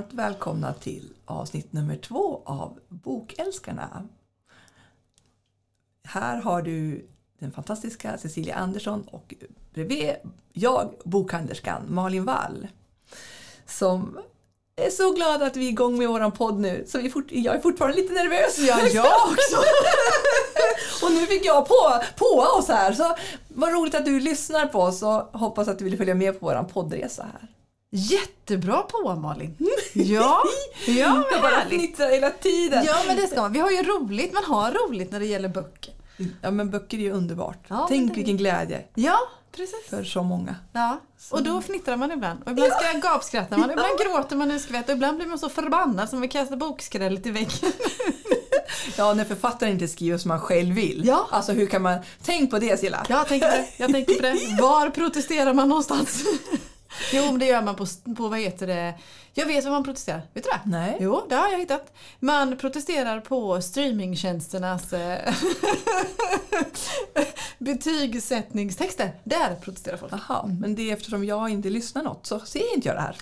varmt välkomna till avsnitt nummer två av Bokälskarna. Här har du den fantastiska Cecilia Andersson och bredvid jag, bokhandlerskan Malin Wall. Som är så glad att vi är igång med våran podd nu, så vi fort, jag är fortfarande lite nervös. Ja, jag också! och nu fick jag på, på oss här, så vad roligt att du lyssnar på oss och hoppas att du vill följa med på våran poddresa här. Jättebra på Malin! Ja, ja Jag bara härligt. fnittrar hela tiden. Ja, men det ska man. Vi har ju roligt, man har roligt när det gäller böcker. Ja men böcker är ju underbart. Ja, men Tänk det- vilken glädje Ja, precis. för så många. Ja, och då fnittrar man ibland. Och ibland ska gapskrattar man, ibland gråter man i skvätt och ibland blir man så förbannad som vi kastar bokskrället i väggen. Ja, när författaren inte skriver som man själv vill. Ja. Alltså hur kan man... Tänk på det Silla! Jag tänker på det, jag tänker på det. Var protesterar man någonstans? Jo, men det gör man på, på vad heter det? Jag vet vad man protesterar. Vet du det? Nej. Jo, det har jag hittat. Man protesterar på streamingtjänsternas eh, betygssättningstexter. Där protesterar folk. Jaha, men det är eftersom jag inte lyssnar något så ser inte jag det här.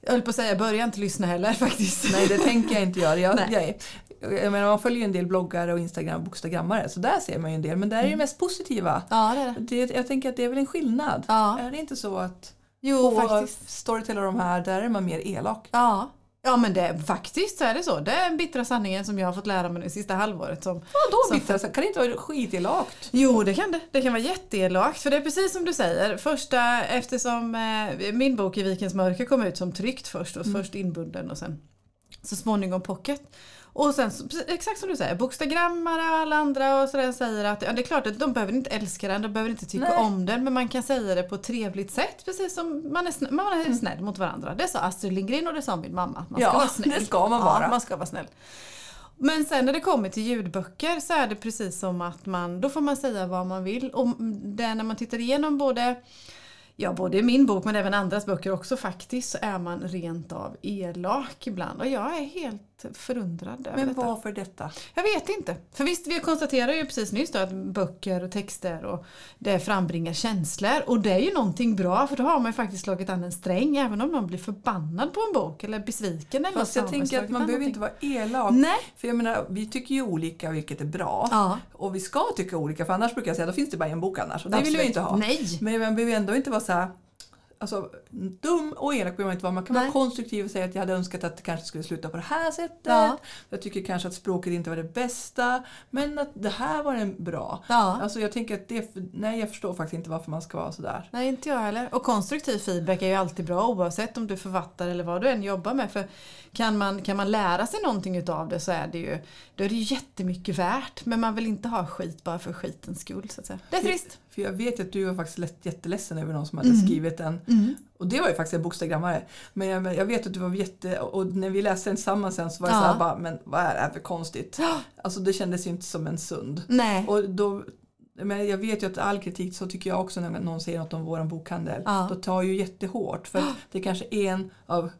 Jag höll på att säga, börja inte lyssna heller faktiskt. Nej, det tänker jag inte göra. Jag, Nej. jag, är, jag menar, man följer ju en del bloggare och Instagram bokstagrammare så där ser man ju en del. Men där är det mest positiva. Ja, det är det. Det, jag tänker att det är väl en skillnad. Ja. Är det inte så att Jo, på faktiskt. Storytel och de här, där är man mer elak? Ja. Ja men det, faktiskt så är det så. Det är den bittra sanningen som jag har fått lära mig det sista halvåret. Som, Vadå som bittra? Kan det inte vara skitelakt? Jo, det kan det. Det kan vara jätteelakt. För det är precis som du säger. Första, eftersom eh, min bok i Vikens mörker kom ut som tryckt först. Och Först inbunden och sen så småningom pocket. Och sen, exakt som du säger, bokstagrammare och alla andra och sådär säger att ja, det är klart att de behöver inte älska den, de behöver inte tycka Nej. om den. Men man kan säga det på ett trevligt sätt. Precis som man är, snäll, man är snäll mot varandra. Det sa Astrid Lindgren och det sa min mamma. Man ska Ja, vara snäll. det ska man vara. Ja, man ska vara snäll. Men sen när det kommer till ljudböcker så är det precis som att man, då får man säga vad man vill. Och det när man tittar igenom både, ja både min bok men även andras böcker också faktiskt så är man rent av elak ibland. Och jag är helt förundrad över Men detta. varför detta? Jag vet inte. För visst, vi konstaterar ju precis nyss då att böcker och texter och det frambringar känslor. Och det är ju någonting bra för då har man ju faktiskt slagit an en sträng även om någon blir förbannad på en bok eller besviken eller Fast jag tänker att man an behöver inte vara elak. Nej. För jag menar, vi tycker ju olika vilket är bra. Ja. Och vi ska tycka olika för annars brukar jag säga då finns det bara en bok annars. Och det vill jag inte ha. Nej. Men man behöver ändå inte vara så här, alltså, dum och elak behöver man inte vara. Man kan Nej. vara konstruktiv och säga att jag hade önskat att det kanske skulle sluta på det här sättet. Ja. Jag tycker kanske att språket inte var det bästa. Men att det här var en bra. Ja. Alltså jag tänker att det, nej jag förstår faktiskt inte varför man ska vara sådär. Nej, inte jag heller. Och konstruktiv feedback är ju alltid bra oavsett om du författar eller vad du än jobbar med. För kan man, kan man lära sig någonting utav det så är det ju, då är det ju jättemycket värt. Men man vill inte ha skit bara för skitens skull. Så att säga. Det är trist. För jag vet att du var faktiskt jätteledsen över någon som Mm. hade skrivit en. Och det var ju faktiskt en bokstagrammare. Men jag, men jag vet att du var jätte... Och när vi läste den tillsammans sen så var det Ja. så här bara, men vad är det här för konstigt? Alltså det kändes ju inte som en sund. Nej. Och då, men jag vet ju att all kritik, så tycker jag också när någon säger något om våran bokhandel. Ja. Då tar ju jättehårt. För det är kanske en av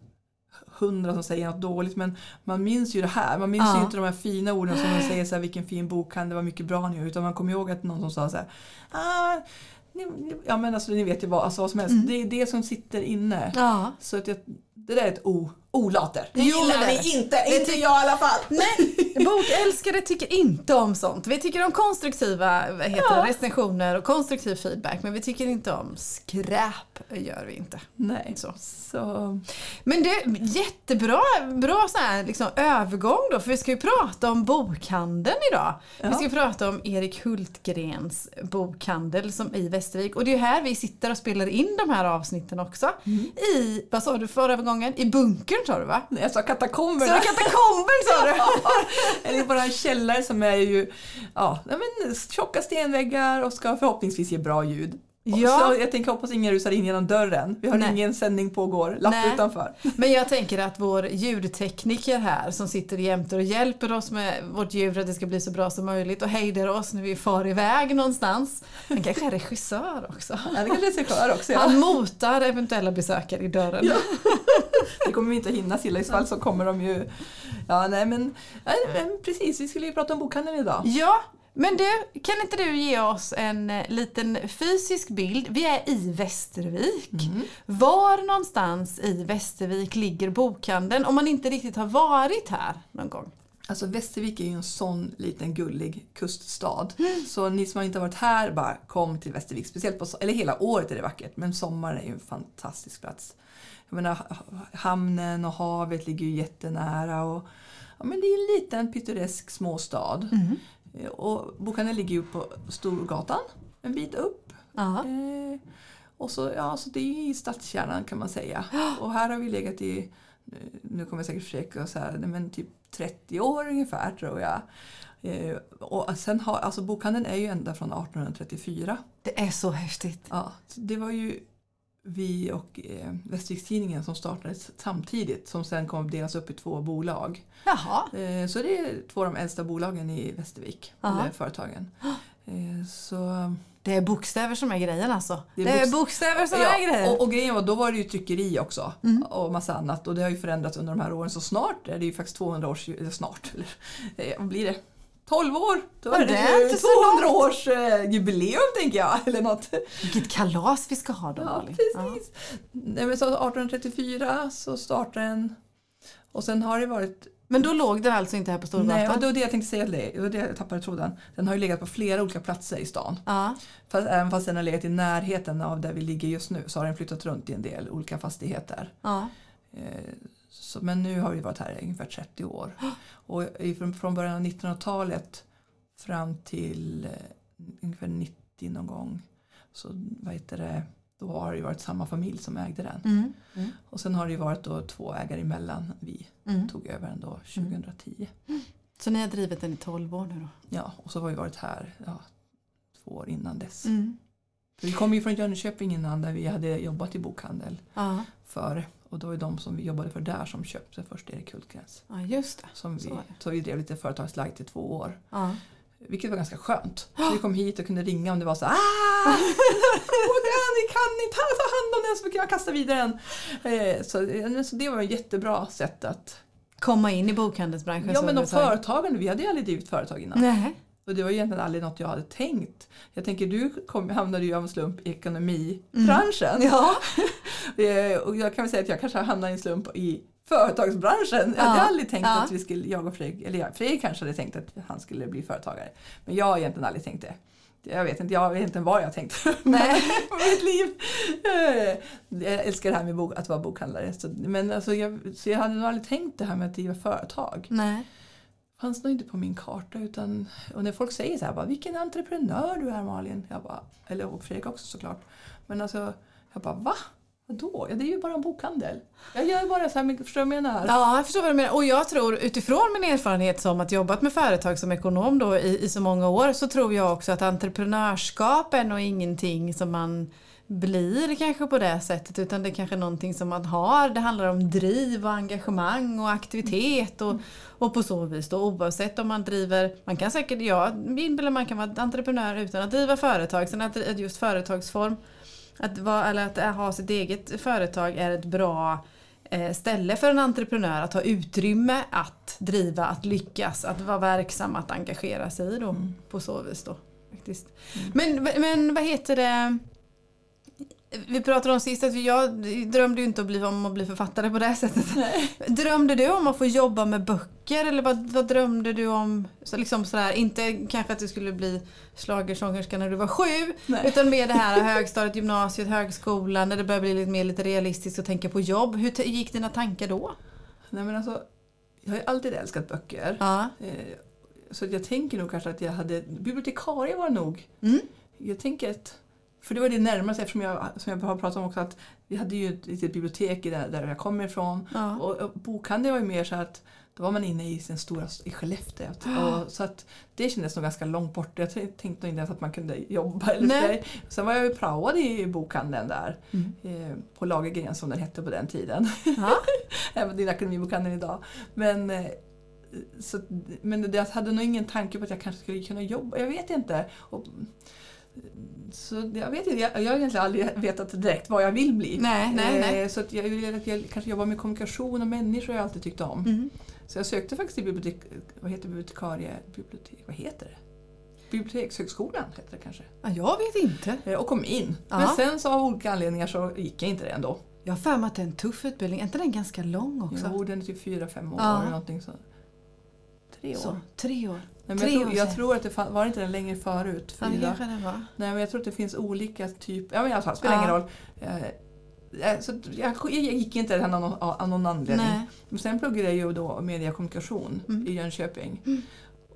hundra som säger något dåligt men man minns ju det här. Man minns Ja. ju inte de här fina orden som de säger så här, vilken fin bokhandel, vad mycket bra gör. Utan man kommer ihåg att någon som sa så här, ah, ni, ni- ja men alltså ni vet ju vad, alltså, vad som helst. Mm. Det är det som sitter inne. Ja. Så att jag, det där är ett o, olater. Det Jo, gillar det ni det. inte, inte jag i alla fall. Nej, bokälskare tycker inte om sånt. Vi tycker om konstruktiva vad heter det, recensioner och konstruktiv feedback. Men vi tycker inte om skräp. gör vi inte. Nej, Så. så Men det är jättebra bra så här, liksom, övergång då, för vi ska ju prata om bokhandeln idag. Vi Ja. ska ju prata om Erik Hultgrens bokhandel som i Västervik. Och det är här vi sitter och spelar in de här avsnitten också. I, vad sa du förra gången? I bunkern sa du va? jag sa Så katakomberna. katakomben sa du! Eller bara en källare som är ju ja, nej, men, tjocka stenväggar och ska förhoppningsvis ge bra ljud. Ja. Så jag tänker hoppas ingen rusar in genom dörren. Vi har Nej. ingen sändning pågår. Lapp Nej. utanför. Men jag tänker att vår ljudtekniker här som sitter jämte och hjälper oss med vårt ljud för att det ska bli så bra som möjligt och hejdar oss när vi far iväg någonstans. Han kanske är regissör också. Ja, det kanske är regissör också. Ja. Han motar eventuella besökare i dörren. Det kommer vi inte hinna Silla, i så fall så kommer de ju... Ja, nej men, nej, men precis, vi skulle ju prata om bokhandeln idag. Ja, Men du, kan inte du ge oss en eh, liten fysisk bild? Vi är i Västervik. Var någonstans i Västervik ligger bokhandeln om man inte riktigt har varit här någon gång? Alltså Västervik är ju en sån liten gullig kuststad. Så ni som inte har varit här, bara kom till Västervik. Speciellt på, eller hela året är det vackert, men sommaren är ju en fantastisk plats. Jag menar, ha- hamnen och havet ligger ju jättenära. Och, ja, men det är en liten pittoresk småstad. Eh, Och bokhandeln ligger ju på Storgatan, en bit upp. Eh, och så, ja, så det är i stadskärnan kan man säga. Och här har vi legat i, nu kommer jag säkert försöka säga nej, men typ 30 år ungefär tror jag. Eh, och sen har, alltså bokhandeln är ju ända från 1834. Det är så häftigt. Ja, så det var ju vi och eh, Västervikstidningen som startades samtidigt som sen kom att delas upp i två bolag. Jaha. Eh, så det är två av de äldsta bolagen i Västervik, Aha. eller företagen. Eh, så Det är bokstäver som är grejen alltså. Det Det är, är bokst- bokstäver som är grejen. och, och grejen var, då var det ju tryckeri också Mm. och massa annat och det har ju förändrats under de här åren så snart är det ju faktiskt 200 års, eller snart, eller eh, vad blir det? 12 år! Då Ja, är det det, är ju inte så 200 års eh, jubileum tänker jag, eller något. Vilket kalas vi ska ha då Ja, precis. Nej, men så 1834 så startade den och sen har det varit Men då låg den alltså inte här på Storgatan? Nej, och det var det jag tänkte säga till dig. Det var det jag tappade tråden. Den har ju legat på flera olika platser i stan. Ja. Fast, även fast den har legat i närheten av där vi ligger just nu så har den flyttat runt i en del olika fastigheter. ja. Så, men nu har vi varit här i ungefär 30 år. Och i- från, början av 1900-talet fram till eh, ungefär 90 någon gång så vad heter det, då har det varit samma familj som ägde den. Mm. Mm. Och sen har det varit då två ägare emellan vi Mm. tog över den då 2010. Så ni har drivit den i 12 år nu då? Ja, och så har vi varit här ja, två år innan dess. Mm. För Vi kom ju från Jönköping innan där vi hade jobbat i bokhandel Ja. före. Och då var det de som vi jobbade för där som köpte först Erik Hultgrens. ja, just det. Som Så vi, det. så vi drev lite företagslagt i två år. Ja. Vilket var ganska skönt. Så vi kom hit och kunde ringa om det var så ah! Ni kan inte ta hand om den så kan jag kasta vidare den. Eh, Så, eh, så det var ett jättebra sätt att... Komma in i bokhandelsbranschen Ja så men de företagen, vi hade ju aldrig drivit företag innan. Nej. Och det var egentligen aldrig något jag hade tänkt. Jag tänker du kom, hamnade ju av en slump i ekonomibranschen. Ja. Eh, och jag kan väl säga att jag kanske hamnade i en slump i företagsbranschen. Jag hade Ja, aldrig tänkt ja. att vi skulle, jag och Fredrik, eller jag, Fredrik kanske hade tänkt att han skulle bli företagare. Men jag har egentligen aldrig tänkt det. Jag vet inte, jag vet inte vad jag tänkt Nej. mitt liv. Eh, Jag älskar det här med bok, att vara bokhandlare. Så, men alltså jag, så jag hade nog aldrig tänkt det här med att driva företag. Nej. fanns nog inte på min karta. Utan, och när folk säger så här, bara, vilken entreprenör du är Malin. Jag bara, eller och Fredrik också såklart. Men alltså, jag bara va? Vadå? Ja, det är ju bara en bokhandel. Jag gör bara så här, mycket, förstår du vad jag menar? Ja, jag förstår vad du menar. Och jag tror utifrån min erfarenhet som att jobbat med företag som ekonom då i, i så många år så tror jag också att entreprenörskap är nog ingenting som man blir kanske på det sättet utan det är kanske någonting som man har. Det handlar om driv och engagemang och aktivitet och, och på så vis då oavsett om man driver, man kan säkert, jag inbillar man kan vara entreprenör utan att driva företag. Sen att att just företagsform, att, vara, eller att ha sitt eget företag är ett bra eh, ställe för en entreprenör att ha utrymme att driva, att lyckas, att vara verksam, att engagera sig då, på så vis. Då, faktiskt. Men, men vad heter det? Vi pratade om sist att jag drömde ju inte bli, om att bli författare på det sättet. Drömde du om att få jobba med böcker eller vad, vad drömde du om? Så liksom sådär, inte kanske att du skulle bli schlagersångerska när du var sju Nej. utan mer det här högstadiet, gymnasiet, högskolan när det började bli lite mer lite realistiskt att tänka på jobb. Hur gick dina tankar då? Nej, men alltså, jag har ju alltid älskat böcker. Ja. Eh, Så jag tänker nog kanske att jag hade, bibliotekarie var nog. Mm. Jag tänker att, för det var det närmaste eftersom jag, som jag har pratat om också att vi hade ju ett litet bibliotek där, där jag kommer ifrån. Ja. Och, och bokhandeln var ju mer så att då var man inne i sin stora i Skellefteå. Och, så att det kändes nog ganska långt bort. Jag tänkte nog inte ens att man kunde jobba eller Nej. Sen var jag ju praoad i bokhandeln där. Mm. Eh, på Lagergren som den hette på den tiden. Ja. Även din akademibokhandel idag. Men, eh, så, men jag hade nog ingen tanke på att jag kanske skulle kunna jobba. Jag vet inte. Och, så jag vet inte, jag, jag har egentligen aldrig vetat direkt vad jag vill bli. Nej, nej, nej. Eh, Så att jag, jag, jag kanske jobbar med kommunikation och människor har jag alltid tyckt om. Mm. Så jag sökte faktiskt till bibliotek, vad heter bibliotekarie, bibliotek, vad heter det? Bibliotekshögskolan heter det kanske. Ja, jag vet inte. Eh, Och kom in. Ja. Men sen så av olika anledningar så gick jag inte det ändå. Jag har för mig att det är en tuff utbildning. Är inte den ganska lång också? Jo, den är typ fyra, fem år Ja. eller någonting så. Tre år. Så, tre år. Nej, men jag, tror, jag tror att det fann, var inte den längre förut? Ja, det Fyra? kanske den var. Nej men jag tror att det finns olika typer, ja men alla fall, spelar Ja. ingen roll. Eh, eh, Så jag, jag gick inte den av någon, av någon anledning. Nej. Men sen pluggade jag ju då media och kommunikation Mm. i Jönköping.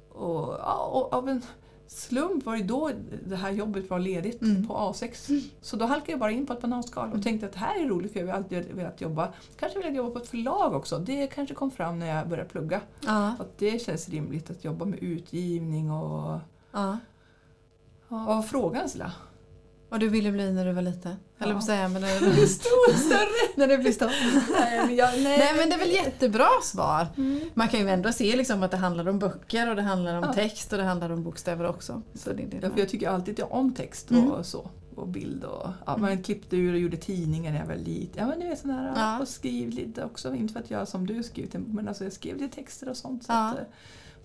Och, ja, och av en slump var det då det här jobbet var ledigt Mm. på A6. Så då halkade jag bara in på ett bananskal och tänkte att det här är roligt för jag har alltid velat jobba. Kanske velat jobba på ett förlag också. Det kanske kom fram när jag började plugga. Ja, Att det känns rimligt att jobba med utgivning och... ja. Var frågan Silla? Och du ville bli när du var liten? Eller Ja. säga, men när, Stor, större! när du blir stor. Nej, men jag, nej. Nej men det är väl jättebra svar. Mm. Man kan ju ändå se liksom att det handlar om böcker och det handlar om Ja. text och det handlar om bokstäver också. Så det det Ja, jag tycker alltid om text Mm. och så. Och bild och... Ja, man klippte ur och gjorde tidningar när jag var liten. Ja men du vet sån här... Ja. Och skriv lite också. Inte för att jag som du skrivit en men alltså jag skrev lite texter och sånt. Så Ja. att, eh,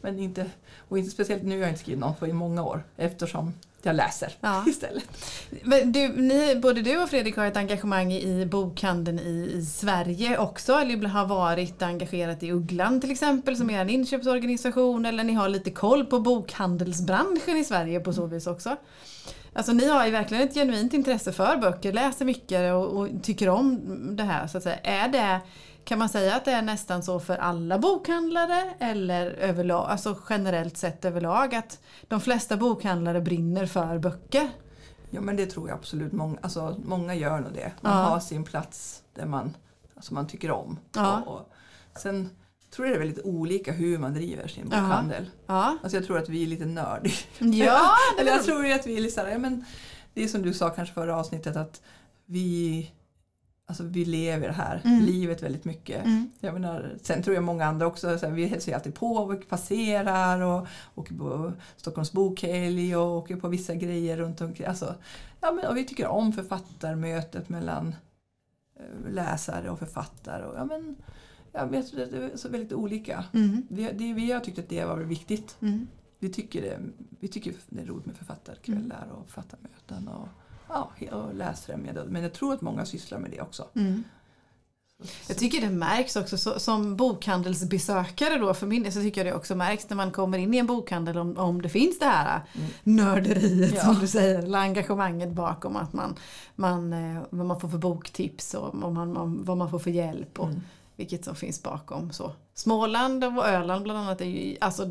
men inte... Och inte speciellt nu har jag inte skrivit någon på i många år. Eftersom jag läser Ja. istället. Men du, ni, både du och Fredrik har ett engagemang i bokhandeln i, i Sverige också. Eller har varit engagerat i Ugglan till exempel som är en inköpsorganisation. Eller ni har lite koll på bokhandelsbranschen i Sverige på så vis också. Alltså ni har ju verkligen ett genuint intresse för böcker, läser mycket och, och tycker om det här. Så att säga. Är det, kan man säga att det är nästan så för alla bokhandlare eller överlag, alltså generellt sett överlag att de flesta bokhandlare brinner för böcker? Ja men det tror jag absolut. Många, alltså, många gör nog det. Man Ja. har sin plats där man, alltså, man tycker om. Ja. Och, och, sen tror jag det är väldigt olika hur man driver sin bokhandel. Ja, Alltså jag tror att vi är lite nördiga. ja Eller jag tror att vi är lite såhär, ja, men det är som du sa kanske förra avsnittet att vi, alltså vi lever det här Mm. livet väldigt mycket. Mm. Jag menar, sen tror jag många andra också, så här, vi hälsar ju alltid på och passerar och åker på Stockholms bokhelg och åker på vissa grejer runt omkring. Alltså, ja, men, och vi tycker om författarmötet mellan eh, läsare och författare. Och, ja, men, jag vet, det är så väldigt olika. Mm. Vi, det, vi har tyckt att det var viktigt. Mm. Vi tycker det, vi tycker det är roligt med författarkvällar och författarmöten och, ja, och läsfrämjande. Men jag tror att många sysslar med det också. Mm. Jag tycker det märks också så, som bokhandelsbesökare då för min del så tycker jag det också märks när man kommer in i en bokhandel om, om det finns det här Mm. nörderiet Ja. som du säger eller engagemanget bakom att man, man, eh, vad man får för boktips och man, man, vad man får för hjälp och Mm. Vilket som finns bakom. Så. Småland och Öland bland annat är ju, alltså,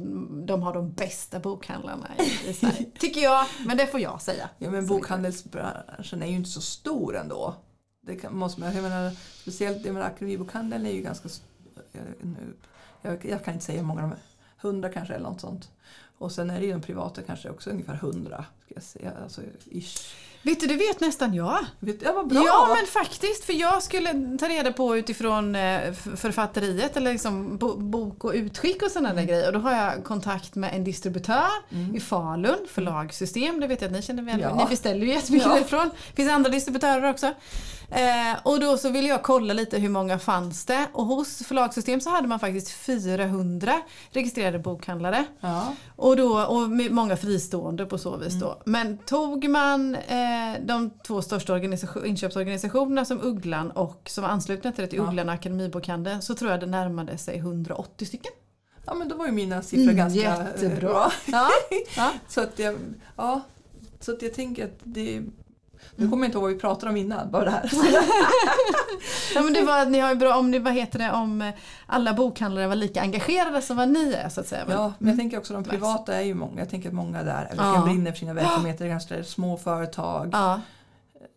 de har de bästa bokhandlarna i, i Sverige. Tycker jag, men det får jag säga. Ja, men bokhandelsbranschen är ju inte så stor ändå. Det kan, måste man, jag menar, speciellt jag menar, Akademibokhandeln är ju ganska... Jag, nu, jag, jag kan inte säga hur många de är. Hundra kanske eller något sånt. Och sen är det ju de privata kanske också ungefär hundra. Ska jag säga. Alltså, ish. Vet du, det vet nästan jag. Vet, ja, vad bra! Ja men faktiskt, för jag skulle ta reda på utifrån eh, författeriet eller liksom bo, bok och utskick och sådana där grejer. Och då har jag kontakt med en distributör Mm. i Falun, förlagssystem, det vet jag att ni känner väl Ja. Ni beställer ju jättemycket Ja. därifrån. Det finns andra distributörer också. Eh, och då så ville jag kolla lite hur många fanns det. Och hos förlagssystem så hade man faktiskt 400 registrerade bokhandlare. Ja. Och, då, och med många fristående på så vis Mm. Men tog man eh, de två största organisation, inköpsorganisationerna som Ugglan och som var anslutna till det till Ja. Ugglan och Akademibokhandeln så tror jag det närmade sig 180 stycken. ja, men då var ju mina siffror Mm, ganska eh, jättebra. bra. Ja, ja. Så att jag, ja, så att jag tänker att det... Nu Mm. kommer jag inte ihåg vad vi pratade om innan, bara det här. ja men det var, ni har bra, om det, vad heter det, om eh, alla bokhandlare var lika engagerade som vad ni är så att säga. Men, Ja, men jag tänker också de privata är ju många. Jag tänker att många där Ja. brinner för sina verksamheter. Det är ganska små företag. ja.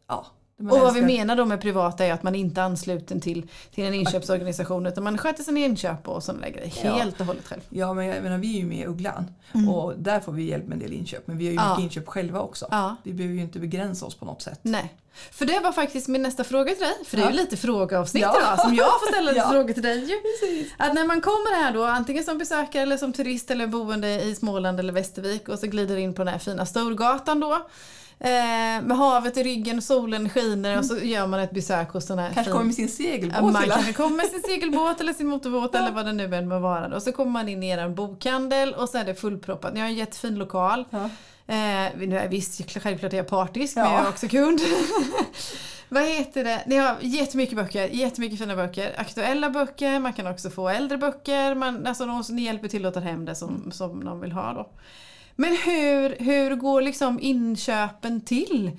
Ja, Och vad vi menar då med privata är att man inte är ansluten till, till en inköpsorganisation utan man sköter sina inköp och sådana där grejer Ja. helt och hållet själv. Ja, men jag menar, vi är ju med i Ugglan Mm. och där får vi hjälp med en del inköp. Men vi har ju Ja. mycket inköp själva också. Ja. Vi behöver ju inte begränsa oss på något sätt. Nej. För det var faktiskt min nästa fråga till dig. För det är Ja. ju lite frågeavsnitt Ja. idag som jag får ställa lite Ja. frågor till dig. Precis. Att när man kommer här då, antingen som besökare eller som turist eller boende i Småland eller Västervik och så glider in på den här fina Storgatan då. Eh, med havet i ryggen, solen skiner och så gör man ett besök hos den här Kanske kommer med sin segelbåt Man kanske kommer med sin segelbåt eller sin motorbåt eller vad det nu än må vara. Och så kommer man in i er bokhandel och så är det fullproppat. Ni har en jättefin lokal. Ja. Eh, nu är visst, självklart är jag partisk men Ja. jag är också kund. Vad heter det? Ni har jättemycket böcker, jättemycket fina böcker. Aktuella böcker, man kan också få äldre böcker. Man, alltså, ni hjälper till att ta hem det som, som de vill ha då. Men hur, hur går liksom inköpen till?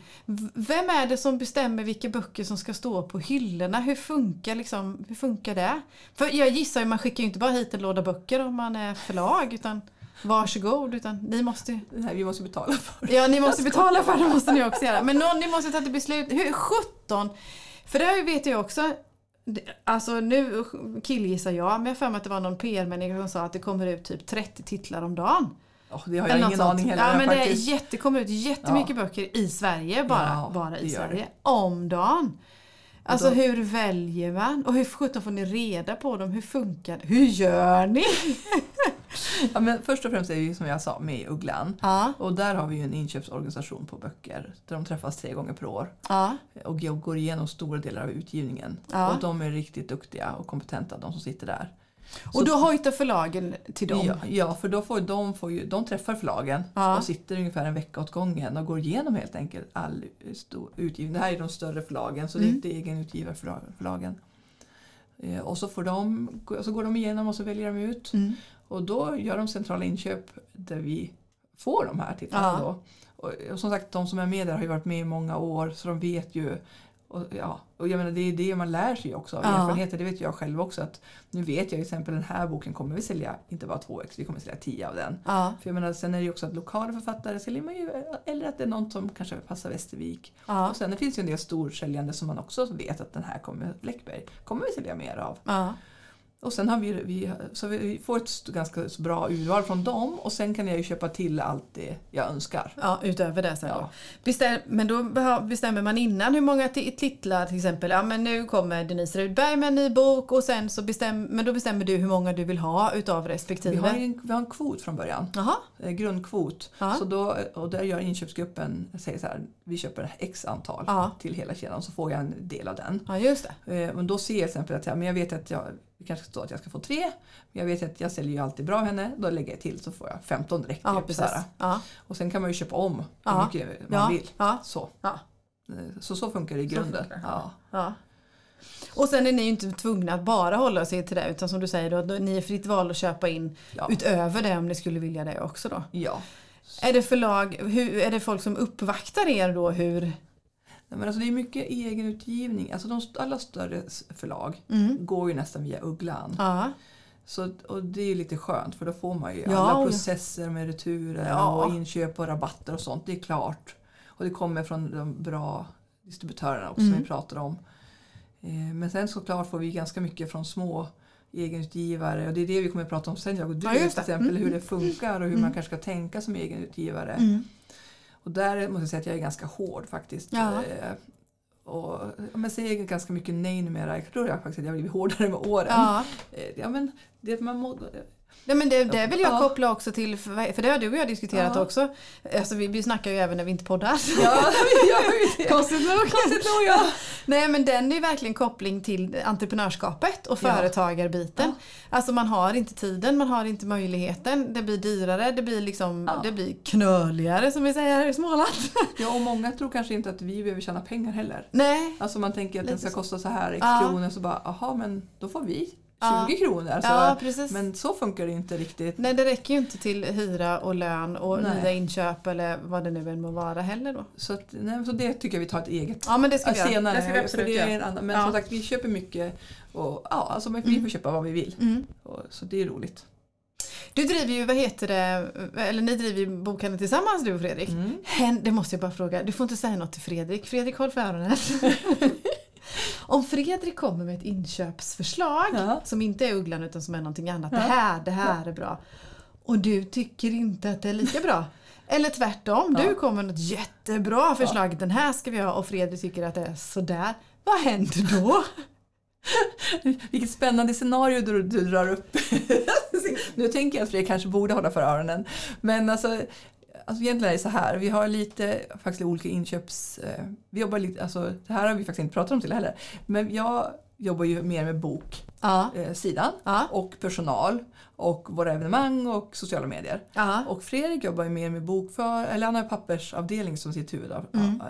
Vem är det som bestämmer vilka böcker som ska stå på hyllorna? Hur funkar, liksom, hur funkar det? För jag gissar ju man skickar ju inte bara hit en låda böcker om man är förlag utan varsågod utan ni måste Nej, vi måste betala för det. Ja, ni måste betala för det måste ni också göra. Men någon, ni måste ta ett beslut. Hur 17? För det här vet jag också. Alltså nu killgissar jag, men jag har för mig att det var någon PR-människa som sa att det kommer ut typ 30 titlar om dagen. Ja, det har jag ingen sånt. aning heller Ja, men det är jätte, kommer ut jättemycket böcker i Sverige bara, Ja, bara det i Sverige. Om dagen. Alltså då- hur väljer man? Och hur sjutton får ni reda på dem? Hur funkar det? Hur gör ni? Ja, men först och främst är vi som jag sa med i Ugglan. Ja, Och där har vi ju en inköpsorganisation på böcker där de träffas tre gånger per år ja, och går igenom stora delar av utgivningen. Ja. Och de är riktigt duktiga och kompetenta, de som sitter där. Och då hojtar förlagen till dem. Ja, ja, för då får de, får ju, de träffar förlagen Ja. och sitter ungefär en vecka åt gången och går igenom helt enkelt all utgivning. Det här är de större förlagen så det är Mm. inte egenutgivarförlagen. Eh, Och så, får de, så går de igenom och så väljer de ut. Mm. Och då gör de centrala inköp där vi får de här titlarna. Ja. Då. Och, och som sagt, de som är med där har ju varit med i många år så de vet ju. Och, ja, och jag menar, det är det man lär sig också av Ja. erfarenheter. Det vet jag själv också. Att nu vet jag till exempel den här boken kommer vi sälja inte bara två ex, vi kommer sälja tio av den. Ja, För jag menar, sen är det ju också att lokala författare säljer man ju, eller att det är någon som kanske passar Västervik. ja, Och sen det finns ju en del storsäljande som man också vet att den här kommer, Läckberg, kommer vi sälja mer av. Och sen har vi, vi, så vi får ett ganska bra urval från dem och sen kan jag ju köpa till allt det jag önskar. Ja, utöver det sen. Ja. Bestäm, men då bestämmer man innan hur många ti- titlar till exempel. Ja men nu kommer Denise Rudberg med en ny bok och sen så bestäm, men då bestämmer du hur många du vill ha utav respektive. Vi har, en, vi har en kvot från början, Jaha, eh, grundkvot. Ja. Så då, och där gör inköpsgruppen, säger så här, vi köper x antal Ja. till hela kedjan så får jag en del av den. ja just det. Eh, Men då ser jag till exempel att jag, men jag vet att jag, det kanske står att jag ska få tre, men jag vet att jag säljer ju alltid bra henne, då lägger jag till så får jag 15 direkt. Ja typ, precis. Ja, Och sen kan man ju köpa om hur Ja. mycket man vill. ja, Så. ja, så så funkar det i grunden. Och sen är ni ju inte tvungna att bara hålla sig till det utan som du säger då, ni är fritt val att köpa in utöver det om ni skulle vilja det också då. ja. Är det förlag, hur, är det folk som uppvaktar er då hur? Men alltså det är mycket egenutgivning. Alltså de, alla större förlag Mm. går ju nästan via Ugglan. Ja, Så, och det är lite skönt för då får man ju Ja, alla processer med returer Ja. och inköp och rabatter och sånt. Det är klart. Och det kommer från de bra distributörerna också Mm. som vi pratar om. Eh, Men sen såklart får vi ganska mycket från små egenutgivare och det är det vi kommer att prata om sen jag och du Ja, till exempel Mm. hur det funkar och hur Mm. man kanske ska tänka som egenutgivare. mm. Och där måste jag säga att jag är ganska hård faktiskt. Ja. Eh, Och, men säger ganska mycket nej numera. Jag tror jag faktiskt att jag har blivit hårdare med åren. ja. Eh, Ja, men det man må, Nej, men det, det vill jag Ja. koppla också till, för det har du och jag diskuterat Ja. också. Alltså, vi, vi snackar ju även när vi inte poddar. ja. Konstigt nog. Konstigt nog ja. Nej men den är ju verkligen koppling till entreprenörskapet och Ja. företagarbiten. Alltså man har inte tiden, man har inte möjligheten. Det blir dyrare, det blir liksom, Ja. det blir knöligare som vi säger här i Småland. ja, och många tror kanske inte att vi behöver tjäna pengar heller. Nej. Alltså man tänker att den Lite ska så. kosta så här x Ja. kronor så bara, aha men då får vi 20 Ja. kronor. Så, Ja precis. men så funkar det inte riktigt. Nej det räcker ju inte till hyra och lön och Nej. nya inköp eller vad det nu än må vara heller då. Så, att, nej, så det tycker jag vi tar ett eget Ja men det ska vi senare. Det ska vi absolut det är en annan, men Ja. som sagt vi köper mycket och ja, alltså vi Mm. får köpa vad vi vill. Mm. Och, så det är roligt. Du driver ju, vad heter det, eller ni driver ju bokhandeln tillsammans du och Fredrik. Mm. Hen, det måste jag bara fråga, du får inte säga något till Fredrik. Fredrik håll för öronen. Om Fredrik kommer med ett inköpsförslag Ja. som inte är Ugglan utan som är någonting annat. Det här, det här är bra. Och du tycker inte att det är lika bra. Eller tvärtom, du Ja. kommer med något jättebra förslag. Den här ska vi ha och Fredrik tycker att det är sådär. Vad händer då? Vilket spännande scenario du, du drar upp. nu tänker jag att Fredrik kanske borde hålla för öronen. Men alltså, alltså egentligen är det så här, vi har lite faktiskt olika inköps... Eh, vi jobbar lite, alltså det här har vi faktiskt inte pratat om till heller. Men jag jobbar ju mer med boksidan Ja. Ja. och personal och våra evenemang och sociala medier. Ja. Och Fredrik jobbar ju mer med bokför, eller han har pappersavdelning som sitt huvud. Mm.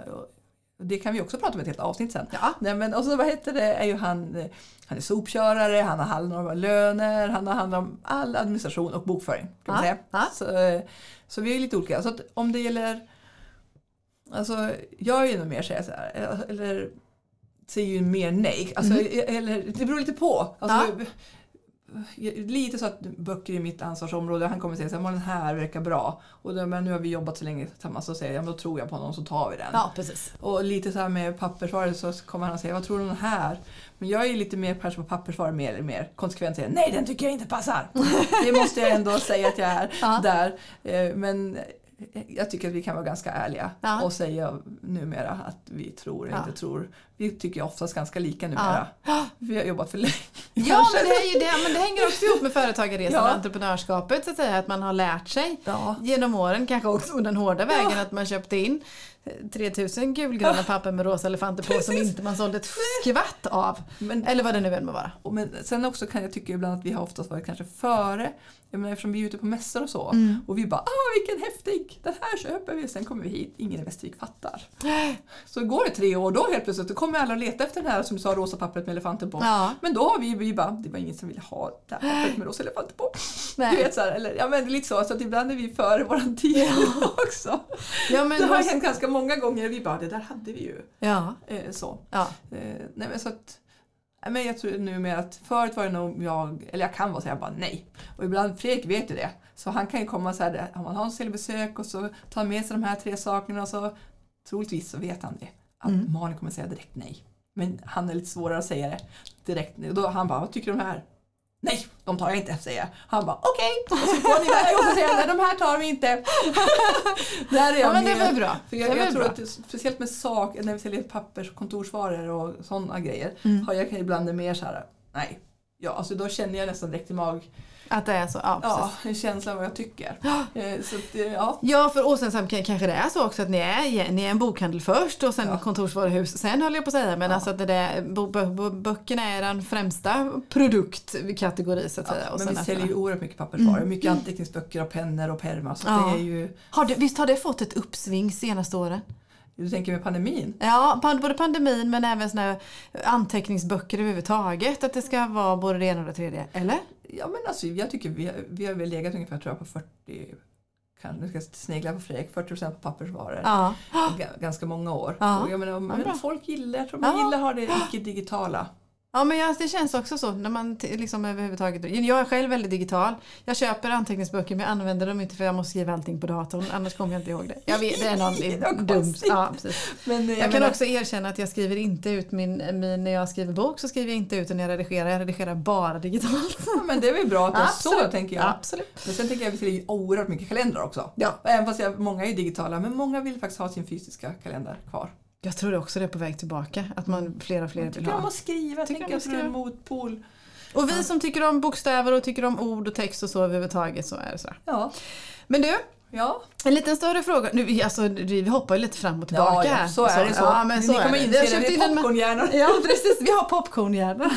Det kan vi också prata om ett helt avsnitt sen. Ja. Nej, men, och så vad heter det, är ju han, eh, han är sopkörare, han har hand om löner, han har hand om all administration och bokföring. Kan Ja, säga. ja. Så, eh, så vi är lite olika. Så om det gäller, alltså jag är ju nog mer så här, eller säger ju mer nej. Alltså, Mm. eller, det beror lite på. Alltså, Lite så att böcker är mitt ansvarsområde. Han kommer säga så här, "Men den här verkar bra. Och då, men nu har vi jobbat så länge tillsammans så säger jag, "Ja, men då tror jag på honom så tar vi den. ja, precis. Och lite så här med pappersvaror så kommer han säga, vad tror du om den här? Men jag är lite mer kanske på pappersvaror mer eller mer konsekvent säger, nej den tycker jag inte passar. Det måste jag ändå säga att jag är Ja. där. Eh, Men jag tycker att vi kan vara ganska ärliga Ja. och säga numera att vi tror eller Ja. inte tror. Vi tycker oftast ganska lika numera. Vi har jobbat för länge. Ja, men det, det, men det hänger också ihop med företagarresan och Ja. entreprenörskapet. Så att, säga, att man har lärt sig Ja. genom åren, kanske också den hårda vägen, att man köpte in eh, 3000 gulgröna papper med rosa elefanter på som inte man sålde ett skvatt av. Men Eller vad det nu än må vara. Men sen också kan jag tycka ibland att vi har oftast varit kanske före. Jag menar, eftersom vi är ute på mässor och så. Mm. Och vi bara ah vilken häftig, den här köper vi. Sen kommer vi hit, ingen i Västervik fattar. Så går det tre år då helt plötsligt då kommer alla och letar efter den här som du sa rosa pappret med elefanten på. Ja. Men då har vi, vi bara, det var ingen som ville ha det här pappret med rosa elefanter på. Nej. Du vet så här, eller ja men lite så, så att ibland är vi före våran tid också. Ja, men Det har hänt ganska många gånger vi bara, det där hade vi ju. Ja. Eh, så. Ja. Eh, nej men så att, men jag tror nu med att förut var det nog jag, eller jag kan vara säga bara nej. Och ibland, Fredrik vet ju det. Så han kan ju komma så här, om man har en säljbesök och så tar han med sig de här tre sakerna och så troligtvis så vet han det. Att Mm. Malin kommer säga direkt nej. Men han är lite svårare att säga det direkt. Och då han bara, vad tycker du om det här? Nej, de tar jag inte, säger jag. Han bara, okej. Och så går han iväg och så säger han, nej de här tar vi inte. Där är jag ja, men det var bra. för jag, var jag tror bra. att speciellt med sak, när vi säljer pappers och kontorsvaror och sådana grejer, Mm. har jag ibland mer så här, nej. Ja, alltså då känner jag nästan direkt i mag, Att det är så. Ja, ja, precis. en känsla av vad jag tycker. Eh, så att, eh, ja. Ja, för och sen kanske det är så också att ni är, ni är en bokhandel först och sen Ja. kontorsvaruhus sen höll jag på att säga. Men Ja. alltså att det där, böckerna är den främsta produktkategori så att säga. Och men vi säljer ju oerhört mycket pappersvaror, mycket anteckningsböcker och pennor och pärmar. Så Mm. Ja. det är ju, har det, visst har det fått ett uppsving senaste åren? Du tänker med pandemin? Ja, både pandemin men även såna anteckningsböcker överhuvudtaget. Att det ska vara både det ena och det tredje. Eller? Ja men alltså jag tycker vi, har- vi har väl legat ungefär tror jag på 40, kanske, nu ska jag snegla på Fredrik, 40% på pappersvaror. Ja. Ga- Ganska många år. Ja. Och jag menar, men folk gillar, jag tror man Ja. gillar att ha det icke-digitala. Ja men jag, det känns också så när man liksom överhuvudtaget. Jag är själv väldigt digital. Jag köper anteckningsböcker men jag använder dem inte för jag måste skriva allting på datorn annars kommer jag inte ihåg det. Jag vet, det är någon dum. Ja, precis. Men eh, Jag kan menar- också erkänna att jag skriver inte ut min, min, när jag skriver bok så skriver jag inte ut när jag redigerar. Jag redigerar bara digitalt. Ja, men det är väl bra att det är så Absolut. tänker jag. Absolut. Men sen tänker jag att vi säljer oerhört mycket kalendrar också. Ja. Även fast jag, många är ju digitala, men många vill faktiskt ha sin fysiska kalender kvar. Jag tror också det är på väg tillbaka. Att man fler och fler vill tycker om ha. att skriva, jag Tycker att det är en skriva. motpol. Och vi som tycker om bokstäver och tycker om ord och text och så överhuvudtaget så är det så. Ja. Men du, Ja, En liten större fråga. Nu, alltså, vi hoppar ju lite fram och tillbaka ja, här. ja, så är det så. Ja, men Ni så kommer är det. Vi inse har popcornhjärnor. Ja precis, vi har popcornhjärna.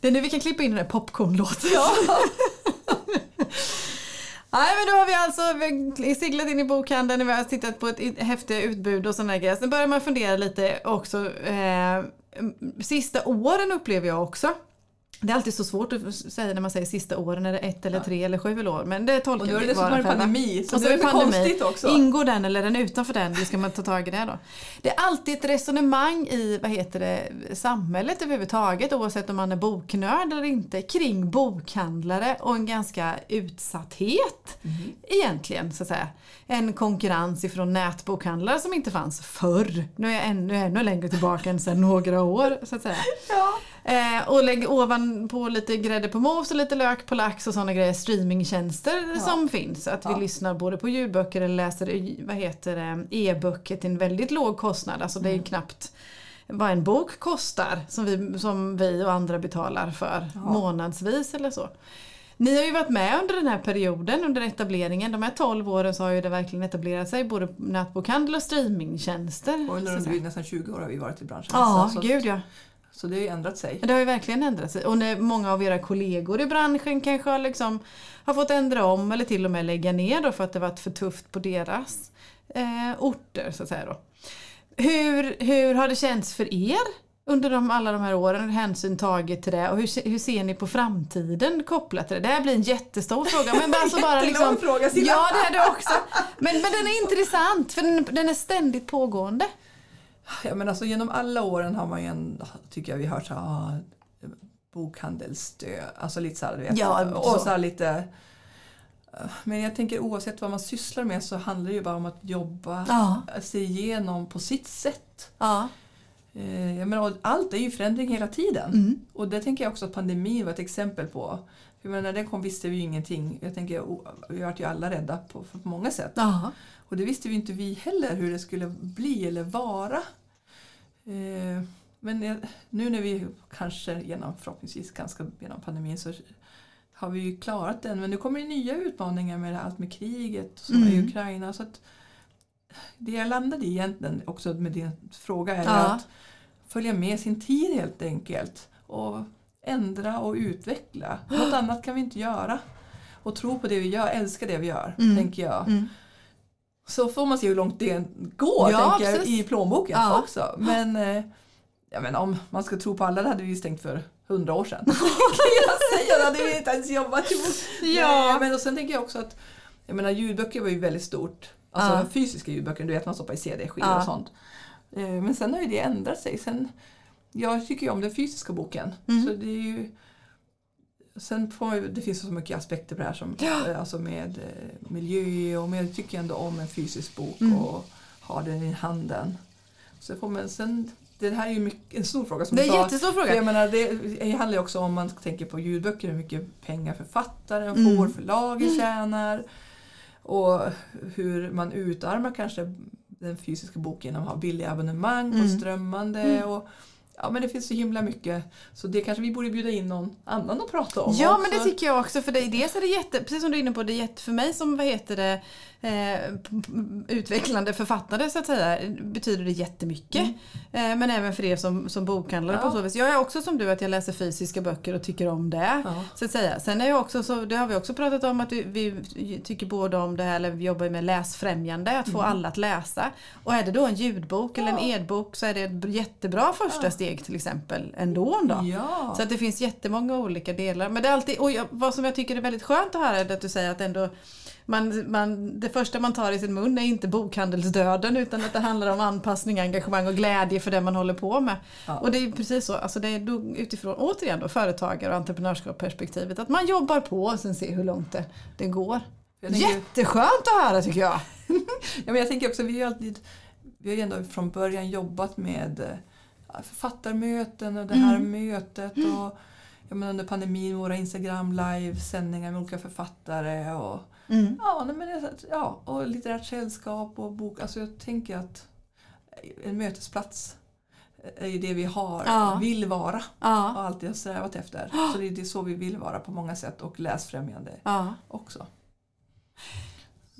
Det är nu vi kan klippa in den där popcornlåten. Ja. Nej men då har vi alltså vi seglat in i bokhandeln, vi har tittat på ett häftigt utbud och sådana grejer. Sen börjar man fundera lite också. Eh, sista åren upplever jag också. Det är alltid så svårt att säga när man säger sista åren, är det ett eller tre eller sju år? Men det tolkar Och nu är det vi dessutom pandemi, så Och det så är är pandemi. konstigt också. Ingår den eller är den utanför den? Hur ska man ta tag i det då? Det är alltid ett resonemang i vad heter det, samhället överhuvudtaget oavsett om man är boknörd eller inte kring bokhandlare och en ganska utsatthet Mhm. egentligen så att säga. En konkurrens ifrån nätbokhandlare som inte fanns förr. Nu är jag ännu, ännu längre tillbaka än sedan några år så att säga. Ja. Eh, och lägg ovanpå lite grädde på mos och lite lök på lax och sådana grejer. Streamingtjänster Ja. som finns. Att vi Ja. lyssnar både på ljudböcker eller läser vad heter det, e-böcker till en väldigt låg kostnad. Alltså det är ju knappt vad en bok kostar som vi, som vi och andra betalar för Ja. månadsvis eller så. Ni har ju varit med under den här perioden, under etableringen. De här 12 åren så har ju det verkligen etablerat sig, både nätbokhandel och streamingtjänster. Och under nästan 20 år har vi varit i branschen. Ja, så, gud ja. Så det har ju ändrat sig. Det har ju verkligen ändrat sig. Och när många av era kollegor i branschen kanske har, liksom, har fått ändra om eller till och med lägga ner då för att det varit för tufft på deras eh, orter. Så att säga då. Hur, hur har det känts för er under de, alla de här åren, hänsyn taget till det? Och hur, hur ser ni på framtiden kopplat till det? Det här blir en jättestor fråga. Men alltså bara liksom, fråga, Silla. Ja, det är det också. Men, men den är intressant för den, den är ständigt pågående. Ja, men alltså, genom alla åren har man ju en, tycker jag vi hört så här, ah, bokhandelsstöd, alltså lite så här, du vet. Ja, och så. här lite eh, men jag tänker oavsett vad man sysslar med så handlar det ju bara om att jobba Ja. sig igenom på sitt sätt. Ja. Eh, Jag menar, allt är ju förändring hela tiden. Mm. Och det tänker jag också att pandemin var ett exempel på. För när den kom visste vi ju ingenting. Jag tänker, vi vart ju alla rädda på, på många sätt. Ja. Och det visste vi inte vi heller hur det skulle bli eller vara. Eh, Men nu när vi kanske genom, förhoppningsvis ganska genom pandemin så har vi ju klarat den. Men nu kommer det nya utmaningar med allt med kriget som är i Mm. Ukraina. Så att det jag landade i egentligen också med din fråga är Ja. att följa med sin tid helt enkelt. Och ändra och utveckla. Något annat kan vi inte göra. Och tro på det vi gör, älska det vi gör, Mm. tänker jag. Mm. Så får man se hur långt det går Ja, tänker jag, i plånboken Ja. också. Men, eh, jag menar, om man ska tro på alla, det hade vi ju stängt för hundra år sedan. kan jag säga, då hade vi inte ens jobbat ihop. Ja. Nej, men och sen tänker jag också att jag menar, ljudböcker var ju väldigt stort. Alltså Ja. fysiska ljudböcker, du vet man stoppar i CD-skivor Ja. och sånt. Eh, Men sen har ju det ändrat sig. Sen, jag tycker ju om den fysiska boken. Mm. Så det är ju, sen får det finns så mycket aspekter på det här som, Ja. eh, alltså med eh, miljö och med, jag tycker ändå om en fysisk bok Mm. och ha den i handen. Så får man, sen, det här är ju mycket, en stor fråga som Det är en jättestor fråga. jag menar, det, handlar ju också om man tänker på ljudböcker, hur mycket pengar författaren Mm. får, förlaget tjänar och hur man utarmar kanske den fysiska boken genom att ha billiga abonnemang på Mm. strömmande. Mm. Och, ja, men det finns så himla mycket. Så det kanske vi borde bjuda in någon annan att prata om Ja också. men det tycker jag också för det, dels är det jätte, precis som du är inne på, det är jätte, för mig som vad heter det, eh, utvecklande författare så att säga betyder det jättemycket. Eh, men även för er som, som bokhandlare Mm. Ja. på så vis. Jag är också som du att jag läser fysiska böcker och tycker om det. Ja. Så att säga. Sen är jag också så, det har vi också pratat om att vi, vi tycker både om det här, eller vi jobbar med läsfrämjande, att få alla att läsa. Och är det då en ljudbok eller en Mm. Ja. edbok så är det ett jättebra första Ja. Steg till exempel ändå. Då. Ja. Så att det finns jättemånga olika delar. Men det är alltid, och jag, vad som jag tycker är väldigt skönt att höra är att du säger att ändå man, man, det första man tar i sin mun är inte bokhandelsdöden utan att det handlar om anpassning, engagemang och glädje för det man håller på med. Ja. Och det är precis så, alltså det är då, utifrån återigen då, företagare och entreprenörskapsperspektivet att man jobbar på och sen ser hur långt det, det går. Tänker- Jätteskönt att höra tycker jag. Ja, men jag tänker också, vi har alltid, vi har ju ändå från början jobbat med författarmöten och det här Mm. mötet och jag menar, under pandemin våra Instagram live-sändningar med olika författare och, Mm. ja, men det, ja, och litterärt sällskap och bok. Alltså jag tänker att en mötesplats är ju det vi har, Ja. vill vara Ja, och alltid har strävat efter. Så det är, det är så vi vill vara på många sätt och läsfrämjande ja. också.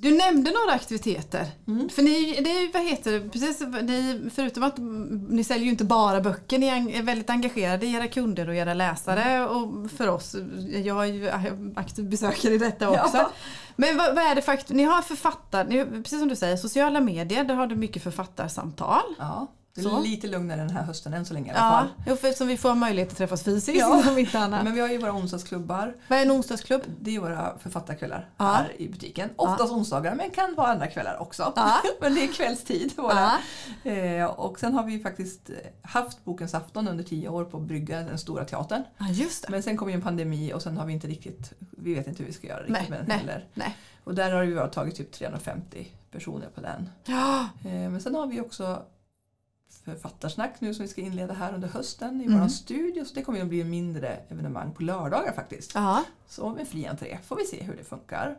Du nämnde några aktiviteter. Mm. För ni, det vad heter det, precis, ni, förutom att mm, ni säljer ju inte bara böcker, ni är väldigt engagerade i era kunder och era läsare och för oss, jag är ju aktiv besökare i detta också. Ja. Men vad, vad är det akt- ni har författar, ni, precis som du säger, sociala medier, där har du mycket författarsamtal. Ja, det är Så. lite lugnare den här hösten än så länge i alla Ja, fall. för eftersom vi får möjlighet att träffas fysiskt Ja. om inte annat. Men vi har ju våra onsdagsklubbar. Vad är en onsdagsklubb? Det är våra författarkvällar Ja. här i butiken. Oftast onsdagar men kan vara andra kvällar också. Ja. men det är kvällstid. Våra. Ja. Eh, och sen har vi faktiskt haft Bokens afton under tio år på Brygga, den stora teatern. ja. Men sen kom ju en pandemi och sen har vi inte riktigt, vi vet inte hur vi ska göra riktigt Nej, med den nej. heller. Nej. Och där har vi tagit typ 350 personer på den. Ja. Eh, Men sen har vi också författarsnack nu som vi ska inleda här under hösten i Mm. vår studio. Så det kommer att bli en mindre evenemang på lördagar faktiskt. Ja. Så med fri entré får vi se hur det funkar.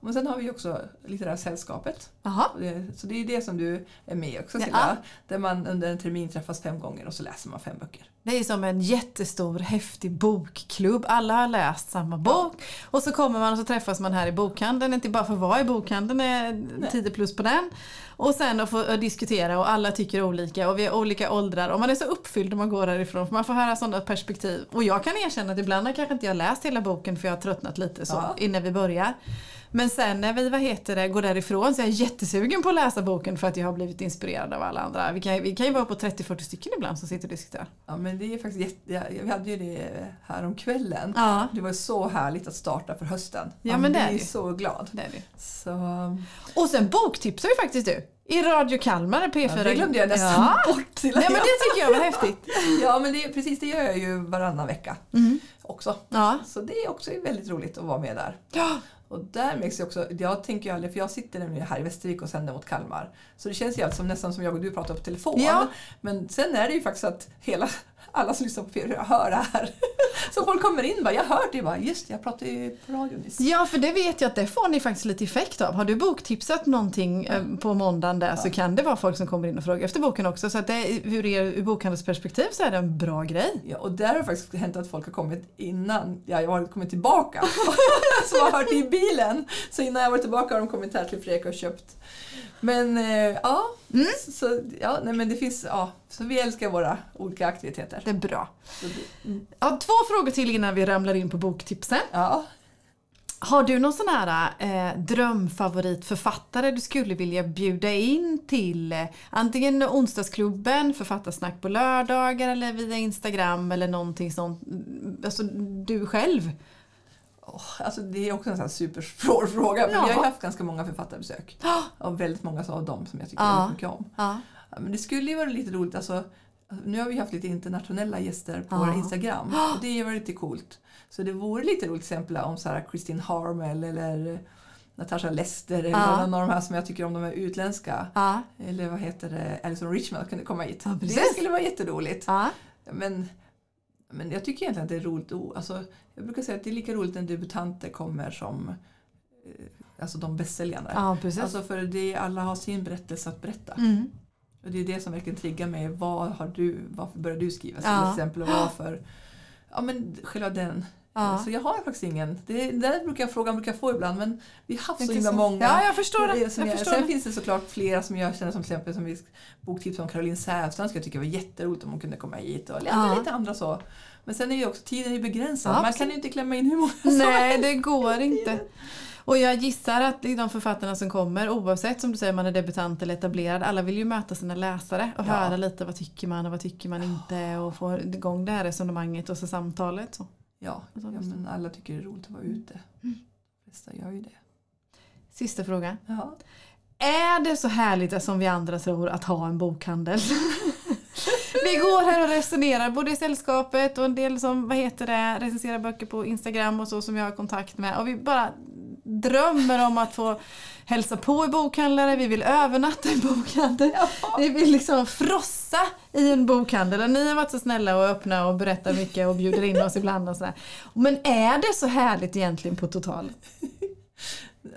Och sen har vi också Litterära sällskapet. Det- Så det är det som du är med i också Ja. Silla. Där man under en termin träffas fem gånger och så läser man fem böcker. Det är som en jättestor häftig bokklubb. Alla har läst samma bok. Och så kommer man och så träffas man här i bokhandeln. Inte bara för att vara i bokhandeln, är 10 plus på den. Och sen att få eh, diskutera och alla tycker olika och vi har olika åldrar. Och man är så uppfylld när man går härifrån för man får höra sådana perspektiv. Och jag kan erkänna att ibland har kanske inte jag läst hela boken för jag har tröttnat lite så Ja. innan vi börjar. Men sen när vi vad heter det, går därifrån så är jag jättesugen på att läsa boken för att jag har blivit inspirerad av alla andra. Vi kan, vi kan ju vara på 30-40 stycken ibland som sitter och diskuterar. Ja men det är faktiskt jätte, ja, vi hade ju det här om kvällen. Ja. Det var så härligt att starta för hösten. Ja, Man men det är det. så glad. Det är det. Så, Och sen boktipsar ju faktiskt du. I Radio Kalmar, P4. ja, det glömde jag nästan Ja. bort. Nej men det tycker jag var häftigt. Ja men det, precis det gör jag ju varannan vecka Mm. också. Ja. Så det är också väldigt roligt att vara med där. ja. Och där märks också, jag tänker ju aldrig, för jag sitter nämligen här i Västervik och sänder mot Kalmar. Så det känns ju alltså som, nästan som jag och du pratar på telefon. Ja. Men sen är det ju faktiskt att hela, alla som lyssnar på P4 hör det här. Så folk kommer in och bara, jag hört det, bara, just jag pratade ju på radion nyss. Ja, för det vet jag att det får ni faktiskt lite effekt av. Har du boktipsat någonting eh, på måndagen där så kan det vara folk som kommer in och frågar efter boken också. Så att det, ur, er, ur bokhandelsperspektiv så är det en bra grej. Ja, och där har det faktiskt hänt att folk har kommit innan ja, jag har kommit tillbaka. som har hört det i bilen. Så innan jag var tillbaka har de kommit här till Fredrik och köpt. Men eh, ja, Mm. så, ja nej, men det finns, ja, så vi älskar våra olika aktiviteter. Det är bra. Mm, Ja, två frågor till innan vi ramlar in på boktipsen. ja. Har du någon sån här eh, drömfavoritförfattare du skulle vilja bjuda in till eh, antingen onsdagsklubben, författarsnack på lördagar eller via Instagram eller någonting sånt? Alltså du själv? Åh, alltså det är också en sån här supersvår fråga. För Ja. Vi har haft ganska många författarbesök. Och väldigt många av dem som jag tycker Ja. väldigt mycket om. Ja. Men det skulle ju vara lite roligt. Alltså, nu har vi haft lite internationella gäster på våra Instagram. Och det var lite coolt. Så det vore lite roligt till exempel om Sarah Christine Harmel eller Natasha Lester eller Ja. någon av de här som jag tycker om, de är utländska. Eller vad heter det, Alison Richmond kunde komma hit. Det skulle vara jätteroligt. Men, men jag tycker egentligen att det är roligt. Alltså, jag brukar säga att det är lika roligt när debutanter kommer som eh, alltså de bästsäljarna. ja, precis. Alltså för det, alla har sin berättelse att berätta. mm. Och det är det som verkligen triggar mig. Vad har du, varför började du skriva till Ja. exempel? Och varför? Ja men själva den. Ja. Så jag har faktiskt ingen. Det, det brukar jag fråga, brukar jag få ibland men vi har haft så himla många. Ja, jag förstår det. Jag förstår sen det. finns det såklart flera som jag känner som till exempel som vi boktips om Caroline Säfstrand skulle jag tycka var jätteroligt om hon kunde komma hit. Och Ja. lite andra så. Men sen är ju också tiden är begränsad. Ja, Man kan ju inte klämma in hur många som Nej, det går inte. Och jag gissar att de författarna som kommer, oavsett som du säger man är debutant eller etablerad, alla vill ju möta sina läsare och Ja. höra lite vad tycker man och vad tycker man inte och få igång det här resonemanget och så samtalet. Så. Ja, ja, men alla tycker det är roligt att vara ute. Mm. De flesta gör ju det. Sista frågan. Ja. Är det så härligt som vi andra tror att ha en bokhandel? vi går här och resonerar både i sällskapet och en del som vad heter det, recenserar böcker på Instagram och så som jag har kontakt med. Och vi bara drömmer om att få hälsa på i bokhandlare, vi vill övernatta i bokhandel. Vi vill liksom frossa i en bokhandel. Och ni har varit så snälla och öppna och berättar mycket och bjuder in oss ibland och sådär. Men är det så härligt egentligen på totalen?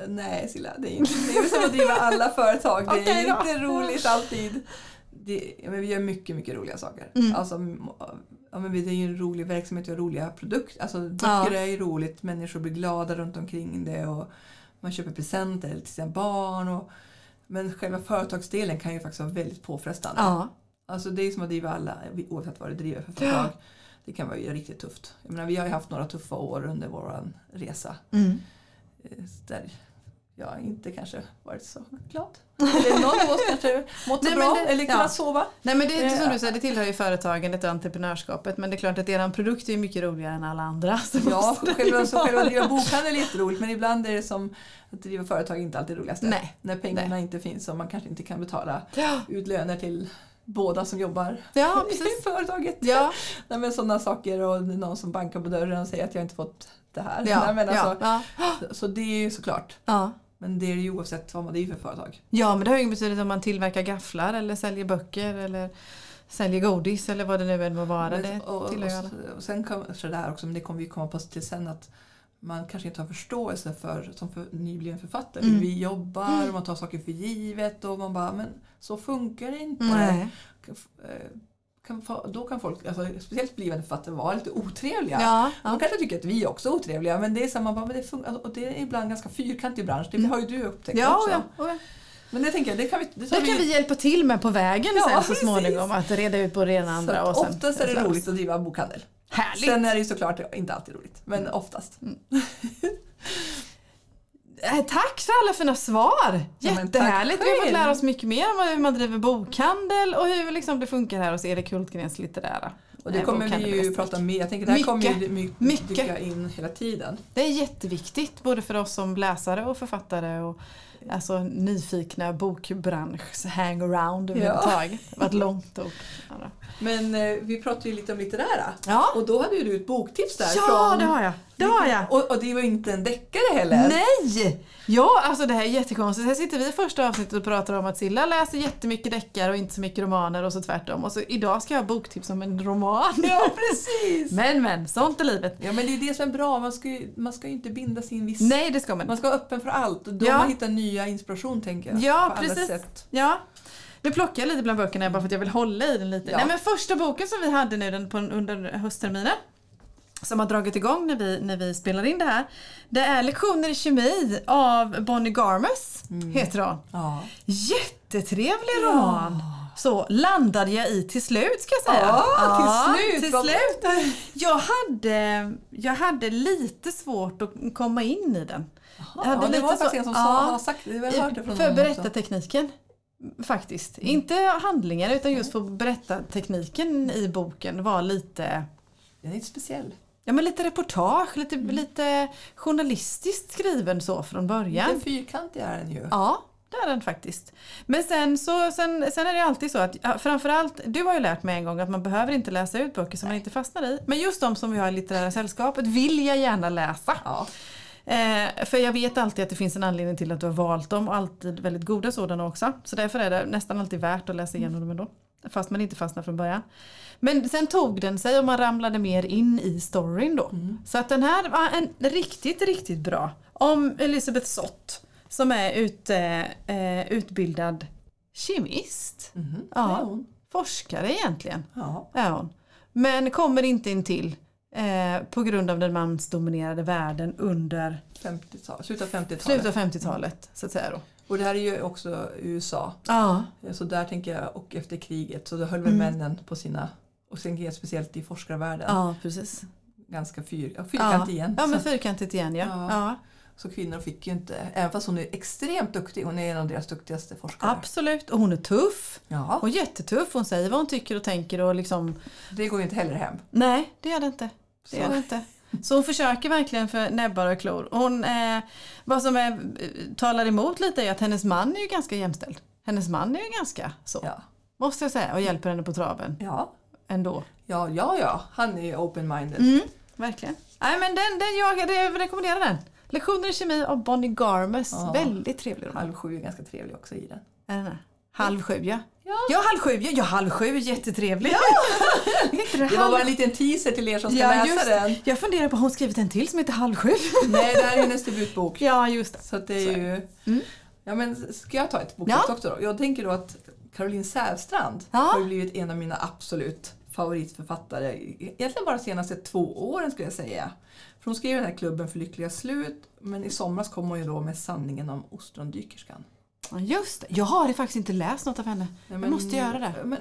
Nej Silla, det är inte. Det är som att driva alla företag. Det är då. inte roligt alltid. Det, ja, men vi gör mycket, mycket roliga saker. Mm. Alltså, ja, men det är ju en rolig verksamhet, vi har roliga produkter. Alltså, böcker Ja. är ju roligt, människor blir glada runt omkring det och man köper presenter till sina barn. Och, men själva företagsdelen kan ju faktiskt vara väldigt påfrestande. Ja. Alltså det är som att driva alla, oavsett vad du driver för företag. Det kan vara ju riktigt tufft. Jag menar, vi har ju haft några tuffa år under vår resa. Mm. Eh, där jag inte kanske varit så glad. Eller någon av oss kanske mått så Nej, bra det- eller kunnat ja. sova. Nej men det är som Eh, du säger, det tillhör ju företagandet och entreprenörskapet. Men det är klart att er produkt är mycket roligare än alla andra. Så Ja, själva, så själva driva bokhandel är jätteroligt men ibland är det som att driva företag inte alltid det roligaste. Nej. När pengarna inte finns och man kanske inte kan betala Ja, ut löner till båda som jobbar ja i företaget. Ja, Nej, men sådana saker och någon som bankar på dörren och säger att jag inte fått det här. ja, Nej, men alltså, ja, ja, Så det är ju såklart. ja. Men det är ju oavsett vad man driver för företag. ja, men det har ju ingen betydelse om man tillverkar gafflar eller säljer böcker eller säljer godis eller vad det nu än må vara. Det och, och, och sen kanske det här också, men det kommer vi komma på till sen att man kanske inte har förståelse för som för nybliven författare. Mm. Hur vi jobbar och man tar saker för givet och man bara, men så funkar det inte. Nej. Kan, då kan folk, alltså, speciellt blivande författare, vara lite otrevliga. Ja, De ja. kanske tycker att vi också är otrevliga men det är samma, men det, fun- och det är ibland ganska fyrkantig bransch. Det Mm. har ju du upptäckt Ja, också. ja. Men det tänker jag, det kan vi... Det, Det kan vi hjälpa till med på vägen Ja, sen så precis. småningom. Att reda ut på det ena och så andra. Och sen oftast är det roligt att driva bokhandel. Härligt! Sen är det ju såklart inte alltid roligt, men oftast. Eh, Tack för alla fina svar! Ja, Jättehärligt! tack Vi har fått lära oss mycket mer om hur man driver bokhandel och hur liksom det funkar här hos Erik Hultgrens litterära. Och det eh, kommer vi ju prata mer Jag tänker det här kommer ju Mycket. my- Mycket. dyka in hela tiden. Det är jätteviktigt både för oss som läsare och författare och alltså, nyfikna bokbranschs hangaround överhuvudtaget. Det var ett långt ord. Ja. Men eh, vi pratade ju lite om litterära. Ja, Och då hade ju du ett boktips där. ja från, det har jag. Det har jag. Och, och det var inte en deckare heller. Nej! Ja, alltså det här är jättekonstigt. Här sitter vi i första avsnittet och pratar om att Silla läser jättemycket deckare och inte så mycket romaner och så tvärtom. Och så idag ska jag ha boktips om en roman. Ja, precis! Men men, sånt är livet. Ja, men det är det som är bra. Man ska ju, man ska ju inte binda sin viss... Nej, det ska man Man ska vara öppen för allt och då Ja. man hittar nya inspiration tänker jag. Ja, precis. Ja. Nu plockar jag lite bland böckerna bara för att jag vill hålla i den lite. Ja. Nej men första boken som vi hade nu den på, under höstterminen som har dragit igång när vi, när vi spelar in det här. Det är Lektioner i kemi av Bonnie Garmus, heter hon. Ja. Jättetrevlig roman! Så landade jag i till slut ska jag säga. Ja, till slut. Till slut. Jag, hade, jag hade lite svårt att komma in i den. Hade Ja, det var faktiskt en som ja. sa, sagt det. Från För berättartekniken. Faktiskt. Inte handlingen utan just för berättartekniken i boken var lite Den är lite speciell. Ja men lite reportage, lite, Mm. lite journalistiskt skriven så från början. Lite fyrkantig är den ju. Ja, det är den faktiskt. Men sen, så, sen, sen är det alltid så att framförallt, du har ju lärt mig en gång att man behöver inte läsa ut böcker som man inte fastnar i. Men just de som vi har i litterära sällskapet vill jag gärna läsa. Ja. Eh, för jag vet alltid att det finns en anledning till att du har valt dem och alltid väldigt goda sådana också. Så därför är det nästan alltid värt att läsa igenom dem ändå. Fast man inte fastnar från början. Men sen tog den sig och man ramlade mer in i storyn då. Så att den här var en riktigt, riktigt bra. Om Elisabeth Sott som är ut, eh, utbildad kemist. Mhm. Ja. Forskare egentligen Ja. är hon. Men kommer inte in till eh, på grund av den mansdominerade världen under 50-tal, slutet av 50-talet. slutet av 50-talet. Så att säga då. Och det här är ju också USA. Ja. Så där tänker jag, och efter kriget, så då höll väl männen på sina, och sen speciellt i forskarvärlden, ja, precis. ganska fyr, ja, Ja. fyrkant igen. ja, men fyrkantigt igen ja. Ja. ja. så kvinnor fick ju inte, även fast hon är extremt duktig, hon är en av deras duktigaste forskare. Absolut. Och hon är tuff. Ja, Hon är jättetuff. Hon säger vad hon tycker och tänker och liksom det går ju inte heller hem. Nej, det gör det inte. Det gör det inte. Så hon försöker verkligen för näbbar och klor. Hon, eh, vad som är, talar emot lite är att hennes man är ju ganska jämställd. Hennes man är ju ganska så, Ja, måste jag säga, och hjälper henne på traven ja, ändå. ja, ja, ja. han är open-minded. Mm, verkligen. Nej men den, den jag, jag rekommenderar den. Lektioner i kemi av Bonnie Garmus. Ja. Väldigt trevlig roman. Halv sju är ganska trevlig också i den. Är den? Halv sju ja. Ja. Ja, halv sju. Ja, ja halv sju jättetrevlig. Inte det var bara en liten teaser till er som ska Ja, läsa just den. Jag funderar på, har hon skrivit en till som heter Halv sju? Nej, det här är hennes debutbok. ja, just det. Så det är ju... Mm. Ja, men ska jag ta ett boktips Ja. också då? Jag tänker då att Caroline Sävstrand Ja. har blivit en av mina absolut favoritförfattare. Egentligen bara de senaste två åren skulle jag säga. För hon skrev den här klubben för lyckliga slut men i somras kom hon ju då med sanningen om ostrondykerskan. Ja, Just det. Jag har faktiskt inte läst något av henne. Ja, Jag måste göra det. Men,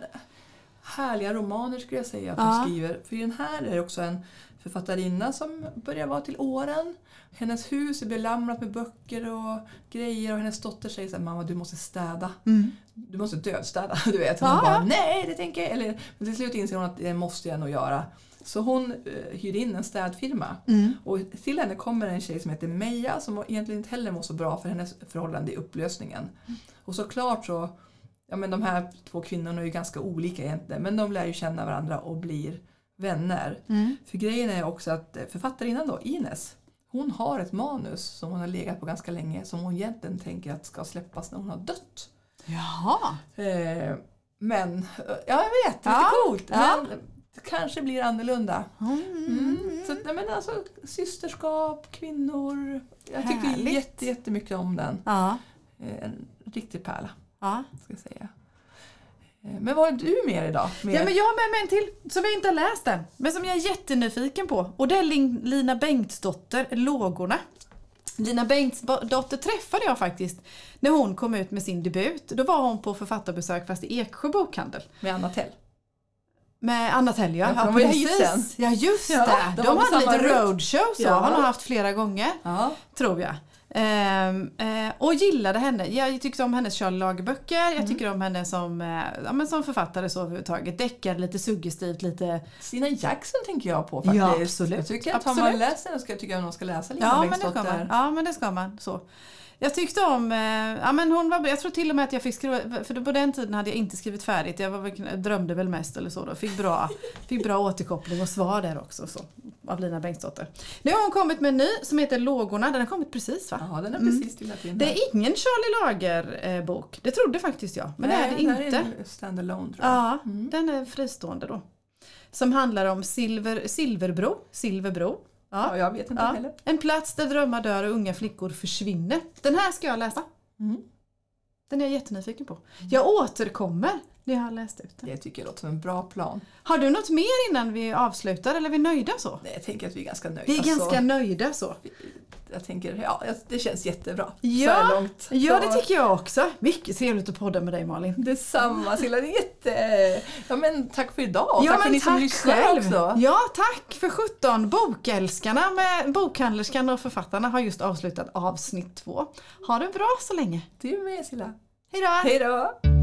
härliga romaner skulle jag säga att Ja. hon skriver. För i den här är det också en författarinna som börjar vara till åren. Hennes hus är belamrat med böcker och grejer och hennes dotter säger så här, mamma du måste städa. Mm. Du måste dödstäda. Du vet. Hon Ja, bara, nej det tänker jag Eller, Men till slut inser hon att det måste jag nog göra. Så hon uh, hyr in en städfirma. Mm. Och till henne kommer en tjej som heter Meja som egentligen inte heller mår så bra för hennes förhållande i upplösningen. Och såklart så, ja men de här två kvinnorna är ju ganska olika egentligen men de lär ju känna varandra och blir vänner. Mm. För grejen är också att eh, författarinnan då, Ines, hon har ett manus som hon har legat på ganska länge som hon egentligen tänker att ska släppas när hon har dött. Jaha. Eh, men, eh, ja jag vet, lite Ja, coolt. ja. Men kanske blir annorlunda. Mm. Mm. Så, men alltså, systerskap, kvinnor. Jag tycker jätte, jättemycket om den. Ja. Eh, En riktig pärla, Ja. ska säga. Eh, Men vad har du med idag? Mer? ja, men jag har med mig en till som jag inte har läst än. Men som jag är jättenyfiken på. Och det är Lin- Lina Bengtsdotter, Lågorna. Lina Bengtsdotter träffade jag faktiskt när hon kom ut med sin debut. Då var hon på författarbesök fast i Eksjö bokhandel. Med Anna Tell. Med Anna Telja. Ja, ju hit sen. Ja just Ja, det. de De, hade lite roadshow så. Ja. Har de haft flera gånger. Ja. Tror jag. Eh, och gillade henne. Jag tyckte om hennes Charlie Lager-böcker. Mm. Jag tycker om henne som, eh, ja, men som författare så överhuvudtaget. Deckare, lite suggestivt, lite... Stina Jackson tänker jag på faktiskt. Ja, absolut. Jag tycker att har man Absolut. läst den ska jag tycka att man ska läsa Lina Ja men, det ska man. Bengtsdotter. ja men det ska man. Så. Jag tyckte om, eh, ja men hon var, jag tror till och med att jag fick skriva, för på den tiden hade jag inte skrivit färdigt. Jag var, drömde väl mest eller så då. Fick bra, fick bra återkoppling och svar där också. Så, av Lina Bengtsdotter. Nu har hon kommit med en ny som heter Lågorna. Den har kommit precis va? Ja, den är Mm. precis trillat in. Det är ingen Charlie Lager-bok. Det trodde faktiskt jag. Men det är det Nej, inte. är en standalone tror jag. Ja, Mm. den är fristående då. Som handlar om Silver, Silverbro. Silverbro. Ja, jag vet inte heller. En plats där drömmar dör och unga flickor försvinner. Den här ska jag läsa. Mm. Den är jag jättenyfiken på. Jag återkommer jag har läst ut. Det tycker jag låter som en bra plan. Har du något mer innan vi avslutar eller är vi nöjda så? Nej, Jag tänker att vi är ganska nöjda. Vi är så ganska nöjda så. Jag tänker, ja, det känns jättebra Ja, så här långt. Ja, så, det tycker jag också. Mycket trevligt att podda med dig Malin. Detsamma Silla, det är jätte... Ja men tack för idag Ja, tack för ni som tack lyssnar själv. också. Ja, tack för 17 Bokälskarna med bokhandlerskan och författarna har just avslutat avsnitt två. Ha det bra så länge. Du med Silla. Hej då! Hej då!